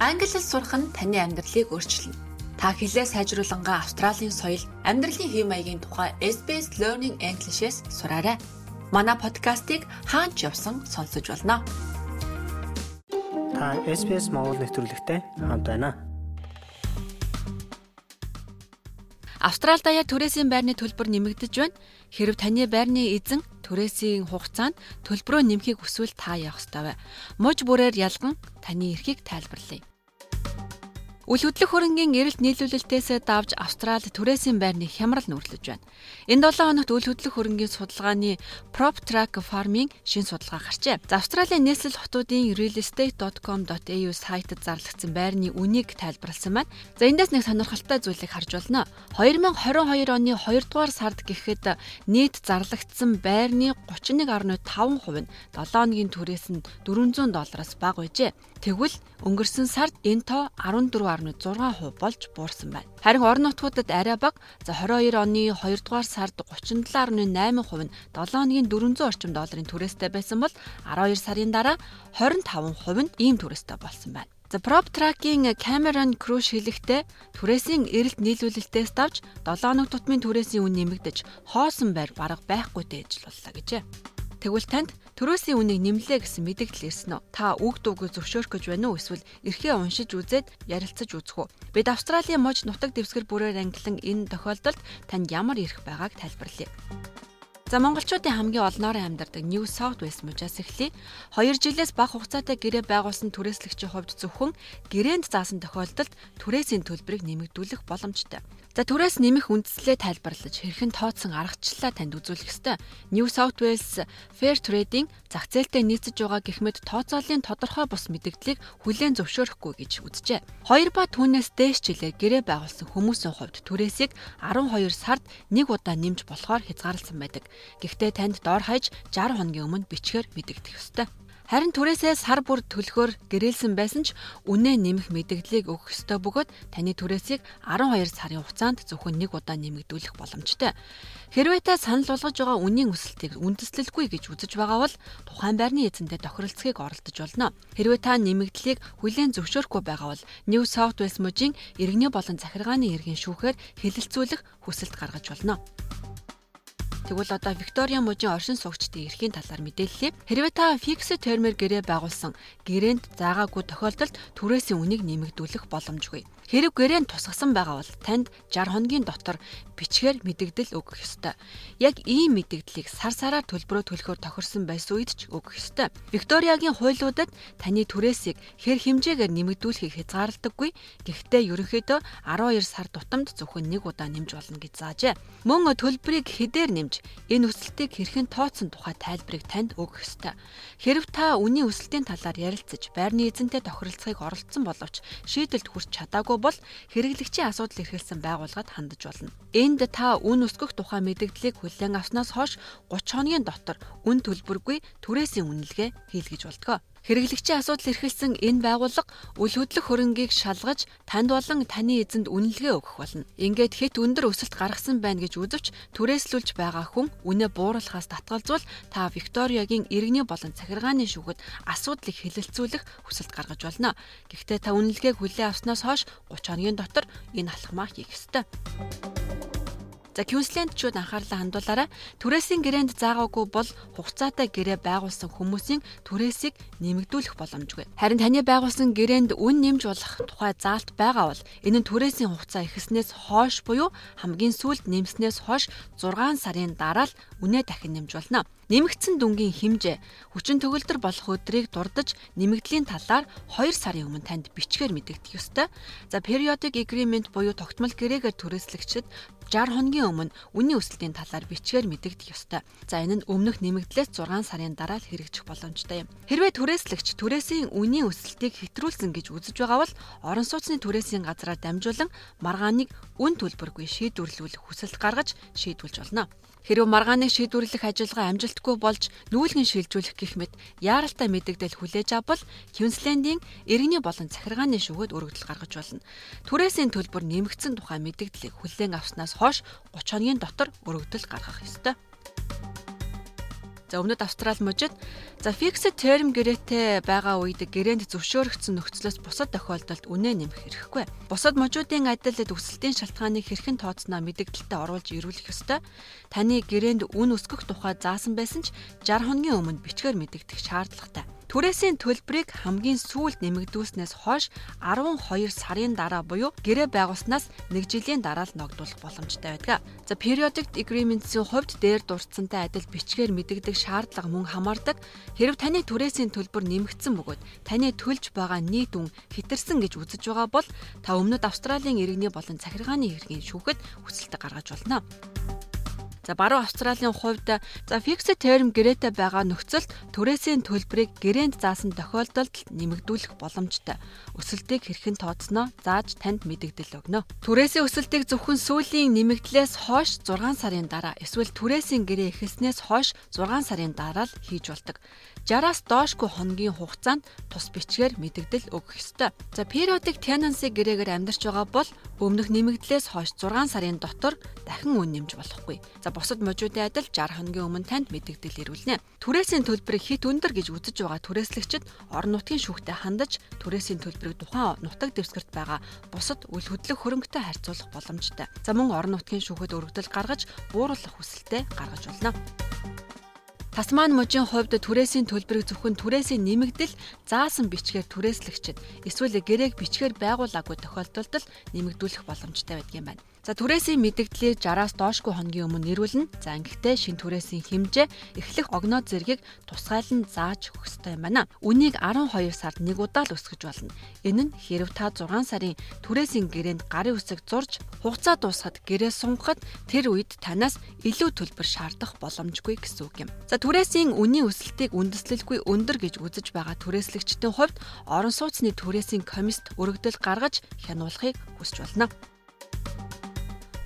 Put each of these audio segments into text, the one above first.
Англи хэл сурах нь таны амьдралыг өөрчилнө. Та хэлээ сайжруулангаа Австралийн соёл, амьдралын хэв маягийн тухай SBS Learning English-с сураарай. Манай подкастыг хаач явсан сонсож болно. Та SBS Монгол нэвтрүүлэгтэй хамт байна. Австрали даяар түрээсийн байрны төлбөр нэмэгдэж байна. Хэрв таны байрны эзэн түрээсийн хугацаанд төлбөрөө нэмэхийг хүсвэл та явах ёстой бай. Муж бүрээр ялган таны эрхийг тайлбарлая. Үл хөдлөх хөрөнгийн эрэлт нийлүүлэлтээс давж Австрали түрээсийн байрны хямрал нүүрлэж байна. Энэ 7 хоногт үл хөдлөх хөрөнгийн судалгааны PropTrack Farming шин судалгаа гарчээ. За Австралийн нийслэл хотуудын realestate.com.au сайтад зарлагдсан байрны үнийг тайлбарласан байна. За эндээс нэг сонирхолтой зүйлийг харж байна. 2022 оны 2 дугаар сард гэхэд нийт зарлагдсан байрны 31.5% нь 7 хоногийн түрээс нь 400 доллараас бага байжээ. Тэгвэл өнгөрсөн сард энэ тоо 14.6% болж буурсан байна. Харин орон нутгуудад арай бага за 22 оны 2 дугаар сард 37.8% нь 7 хоногийн 400 орчим долларын түрээстэй байсан бол 12 сарын дараа 25% нь ийм түрээстэй болсон байна. За PropTrack-ийн Cameron Crush хэлэхдээ түрээсийн эрэлт нийлүүлэлтээс давж 7 хоног тутмын түрээсийн үн нэмэгдэж хоосон байр бараг байхгүйтэй ажиллалаа гэжээ. Тэгвэл танд төрөөсийн үнийг нэмлээ гэсэн мэдээлэл ирсэн үү? Та үг дуугүй зөвшөөрөх гэж байна уу? Эсвэл эрхээ уншиж үзээд ярилцаж үзэх үү? Бид Австралийн мож нутаг дэвсгэр бүрээр ангилан энэ тохиолдолд танд ямар эрх байгааг тайлбарлая. За монголчуудын хамгийн олноорын амьдардаг New South Wales мужаас эхлэе. 2 жилээс бага хугацаатай гэрээ байгуулсан түрээслэгчийн хувьд зөвхөн гэрээнд заасан тохиолдолд түрээсийн төлбөрийг нэмэгдүүлэх боломжтой. За түрээс нэмэх үндслээ тайлбарлаж хэрхэн тооцсон аргачлалаа танд үзүүлэх ёстой. New South Wales Fair Trade-ийн зах зээлтэй нийцэж байгаа гихмэд тооцооллын тодорхой бус мэдээллийг хүлээн зөвшөөрөхгүй гэж үзжээ. 2 ба түүнээс дээш жилээр гэрээ байгуулсан хүмүүсийн хувьд түрээсийг 12 сард нэг удаа нэмж болохоор хязгаарласан байдаг. Гэхдээ танд дор хаяж 60 хоногийн өмнө бичгээр мэдэгдэх ёстой. Харин түрээсээ сар бүр төлөхөөр гэрээлсэн байсан ч үнэ нэмэх мэдээллийг өгөх ёстой бөгөөд таны түрээсийг 12 сарын хугацаанд зөвхөн нэг удаа нэмэгдүүлэх боломжтой. Хэрвээ та санал болгож байгаа үнийн өсөлтийг үндэслэлгүй гэж үзэж байгаа бол тухайн байрны эзэндээ тохиролцохыг оролдож болно. Хэрвээ та нэмэгдлийг хүлээн зөвшөөрөхгүй байгаа бол New South Wales мужийн иргэний болон захиргааны иргэн шүүхээр хэлэлцүүлэх хүсэлт гаргаж болно. Тэгвэл одоо Виктория мужийн оршин суугчдын эрхийн талаар мэдээллээ. Хэрвээ та фикс термээр гэрээ байгуулсан гэрээнд заагаагүй тохиолдолд түрээсийн үнийг нэмэгдүүлэх боломжгүй. Хэрэг гэрээнд тусгасан байгаа бол танд 60 хоногийн дотор бичгээр мэдэгдэл өгөх ёстой. Яг ийм мэдэгдлийг сар сараар төлбөрөө төлөхөөр тохирсон байсан үед ч өгөх ёстой. Викториагийн хуулиудад таны түрээсийг хэр хэмжээгээр нэмэгдүүлэхийг хязгаардаггүй. Гэхдээ ерөнхийдөө 12 сар тутамд зөвхөн нэг удаа нэмж болно гэж заажээ. Мөн төлбөрийг хэдээр нэмж энэ өсөлтийг хэрхэн тооцсон тухай тайлбарыг танд өгөх ёстой. Хэрв та үнийн өсөлтийн талаар ярилцаж байрны эзэнтэй тохиролцохыг оролдсон боловч шийдэлд хүрч чадаагүй бол хэрэглэгчийн асуудал эрхэлсэн байгууллагад хандаж болно. Энд та үн өсгөх тухай мэдээллийг хүлээн авснаас хойш 30 хоногийн дотор үн төлбөргүй түрээсийн үнэлгээ хийлгэж болтгоо. Хэрэглэгчийн асуудал эрхэлсэн энэ байгууллага үл хөдлөх хөрөнгийг шалгаж танд болон таны эзэнд үнэлгээ өгөх болно. Ингээд хэд өндөр өсөлт гаргасан байна гэж үзвч түрээслүүлж байгаа хүн үнэ бууруулахаас татгалзуул та Викториягийн иргэний болон захиргааны шүүхэд асуудлыг хэлэлцүүлэх хүсэлт гаргаж болно. Гэхдээ та үнэлгээг хүлээн авснаас хойш 30 хоногийн дотор энэ алхмаа хийх ёстой. За Квинслендчүүд анхаарлаа хандуулаарай. Түрээсийн гэрээнд заагаагүй бол хугацаатай гэрээ байгуулсан хүмүүсийн түрээсийг нэмэгдүүлэх боломжгүй. Харин таны байгуулсан гэрээнд үн нэмж болох тухай заалт байгаа бол энэ нь түрээсийн хугацаа ихэснээс хойш буюу хамгийн сүүлд нэмснээс хойш 6 сарын дараа л үнэ дахин нэмж болно. Нэмэгдсэн дүнгийн хэмжээ хүчин төгөлдөр болох өдрийг дурдж нэмэгдлийн талаар 2 сарын өмнө танд бичгээр мэдэгдэх ёстой. За periodic agreement буюу тогтмол гэрээгээр түрээслэгчид 60 хоногийн өмнө үнийн өсөлтийн талаар бичгээр мэдэгдэх ёстой. За энэ нь өмнөх нэмэгдлээс 6 сарын дараа л хэрэгжих боломжтой юм. Хэрвээ түрээслэгч түрээсийн үнийн өсөлтийг хэтрүүлсэн гэж үзэж байгаа бол орон сууцны түрээсийн газраар дамжуулан маргааныг үн төлбөргүй шийдвэрлүүлэх хүсэлт гаргаж шийдвэрлэж болно. Хэрв маргааныг шийдвэрлэх ажиллагаа амжилтгүй болж нүүлгэн шилжүүлэх гэх мэт яаралтай мэдэгдэл хүлээж авбал Квинслендийн иргэний болон захиргааны шүүхэд өргөдөл гаргаж болно. Түрээсийн төлбөр нэмэгдсэн тухай мэдэгдлийг хүлээн авснаас хойш 30 хоногийн дотор өргөдөл гаргах ёстой. За өмнөд Австрали мужид за fixed term гэрээтэй байгаа үед гэрээнд зөвшөөрөгдсөн нөхцлөөс бусад тохиолдолд үнэ нэмэх хэрэггүй. Бусад мужуудын адилд өсөлтийн шалтгааныг хэрхэн тооцноо мэдэгдэлтэд оруулж ирүүлэх ёстой. Таны гэрээнд үн өсгөх тухай заасан байсан ч 60 хоногийн өмнө бичгээр мэдэгдэх шаардлагатай. Түрээсийн төлбөрийг хамгийн сүүлд нэмэгдүүлснээс хойш 12 сарын дараа буюу гэрээ байгуулснаас 1 жилийн дараа л ногдуулах боломжтой байдаг. За periodic agreements-ийн хувьд дээр дурдсантай адил бичгээр мэдэгдэх шаардлага мөн хамаардаг. Хэрв таны түрээсийн төлбөр нэмэгдсэн бөгөөд таны төлж байгаа нийт үн хэтэрсэн гэж үзэж байгаа бол та өмнөд Австралийн иргэний болон захиргааны хэргийн шүүхэд хүсэлт гаргаж болно. За баруун Австралийн хувьд за fixed term гэрээтэй байгаа нөхцөлд түрээсийн төлбөрийг гэрээнд заасан тохиолдолд нэмэгдүүлэх боломжтой. Өсөлтийг хэрхэн тооцноо зааж танд мэдэгдэл өгнө. Түрээсийн өсөлтийг зөвхөн сүүлийн нэмэгдлээс хойш 6 сарын дараа эсвэл түрээсийн гэрээ эхэлснээс хойш 6 сарын дараа л хийж болдог. 60-аас доошгүй хоногийн хугацаанд тус бичгээр мэдэгдэл өгөх ёстой. За periodic tenancy гэрээгээр амьдарч байгаа бол өмнөх нэмэгдлээс хойш 6 сарын дотор дахин үн нэмж болохгүй. За бусад мужуудын адил 60 хоногийн өмнө танд мэдэгдэл ирүүлнэ. Түрээсийн төлбөрийг хит өндөр гэж үзэж байгаа түрээслэгчид орон нутгийн шүүхтэй хандаж түрээсийн төлбөрийг тухайн нутаг дэвсгэрт байгаа бусад үл хөдлөх хөрөнгөтэй харьцуулах боломжтой. За мөн орон нутгийн шүүхэд өргөдөл гаргаж бууруулах хүсэлтэд гаргаж болно. Тасман мужийн хувьд түрээсийн төлбөрийг зөвхөн түрээсийн нэмэгдэл заасан бичгээр түрээслэгчид эсвэл гэрээг бичгээр байгуулаагүй тохиолдолд нэмэгдүүлэх боломжтой байдаг юм байна. За түрээсийн мэдэгдлийг 60-аас доошгүй хоногийн өмнө нэрвүүлнэ. За ингэхдээ шин түрээсийн хэмжээ эхлэх огноо зэргийг тусгайлан зааж өгөх ёстой юм байна. Үнийг 12 сард нэг удаа л өсгөж болно. Энэ нь хэрв та 6 сарын түрээсийн гэрээнд гарын үсэг зурж хугацаа дуусахад гэрээ сунгахад тэр үед танаас илүү төлбөр шаардах боломжгүй гэсэн үг юм. За түрээсийн үнийн өсөлтийг үндэслэлгүй өндөр гэж үзэж байгаа түрээслэгчдийн хувьд орон сууцны түрээсийн комист өргөдөл гаргаж хянуулахыг хүсч байна.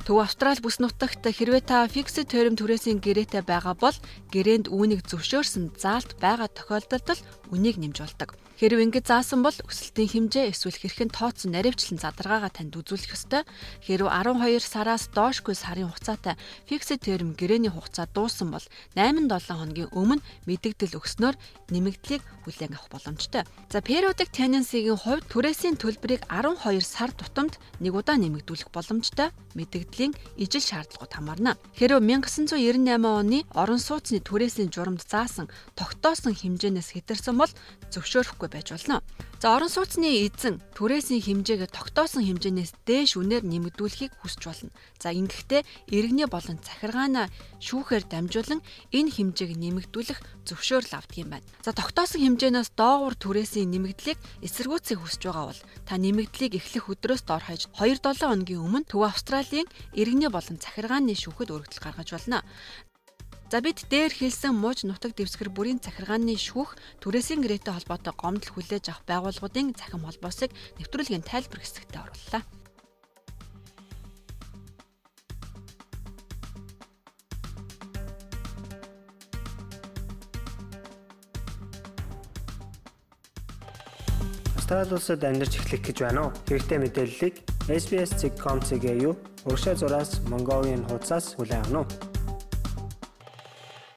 Төв Австрали бүс нутагт хэрвээ та fixed term түрээсийн гэрээтэй байгаа бол гэрээнд үүнийг зөвшөөрсөн заалт байгаа тохиолдолд үнийг нэмж болдог. Хэрв ингэж заасан бол өсөлтийн хэмжээ эсвэл хэрхэн тооцсон наривчлан задаргаагаа танд үзүүлэх ёстой. Хэрв 12 сараас доошгүй сарын хугацаатай fixed term гэрээний хугацаа дууссан бол 8-7 хоногийн өмнө мэдэгдэл өгснөөр нэмэгдлийг хүлээн авах боломжтой. За periodic tenancy-гийн хувьд түрээсийн төлбөрийг 12 сар тутамд нэг удаа нэмэгдүүлэх боломжтой. Мэдэгдлийн ижил шаардлагууд хамаарна. Хэрв 1998 оны орон сууцны түрээсийн журамд заасан тогтоосон хэмжээнээс хэтэрсэн бол зөвшөөрөхгүй хэрэггүй байж болно. За орон сууцны эзэн түрээсийн хэмжээг тогтоосон хэмжээнээс дээш үнээр нэмэгдүүлэхийг хүсч болно. За ингэхдээ иргэний болон захиргаанаа шүүхээр дамжуулан энэ хэмжээг нэмэгдүүлэх зөвшөөрөл авдаг юм байна. За тогтоосон хэмжээнээс доогуур түрээсийн нэмэгдлийг эсэргүүцэх хүсэж байгаа бол та нэмэгдлийг эхлэх өдрөөс дор хаяж 2-7 хоногийн өмнө Төв Австралийн иргэний болон захиргааны шүүхэд өргөдөл гаргаж болно. За бид дээр хэлсэн мууч нутаг дэвсгэр бүрийн захиргааны шүүх түрээсийн гэрээтэй холбоотой гомдол хүлээж авах байгууллагуудын захим холбоосыг нэвтрүүлгийн тайлбар хэсэгтээ орууллаа. Австрали улсад амьдарч эхлэх гэж байна уу? Хэрэгтэй мэдээллийг SBS.com.cg юу? Урагшаа зураас Mongolian хуудасаас хүлээн авах нь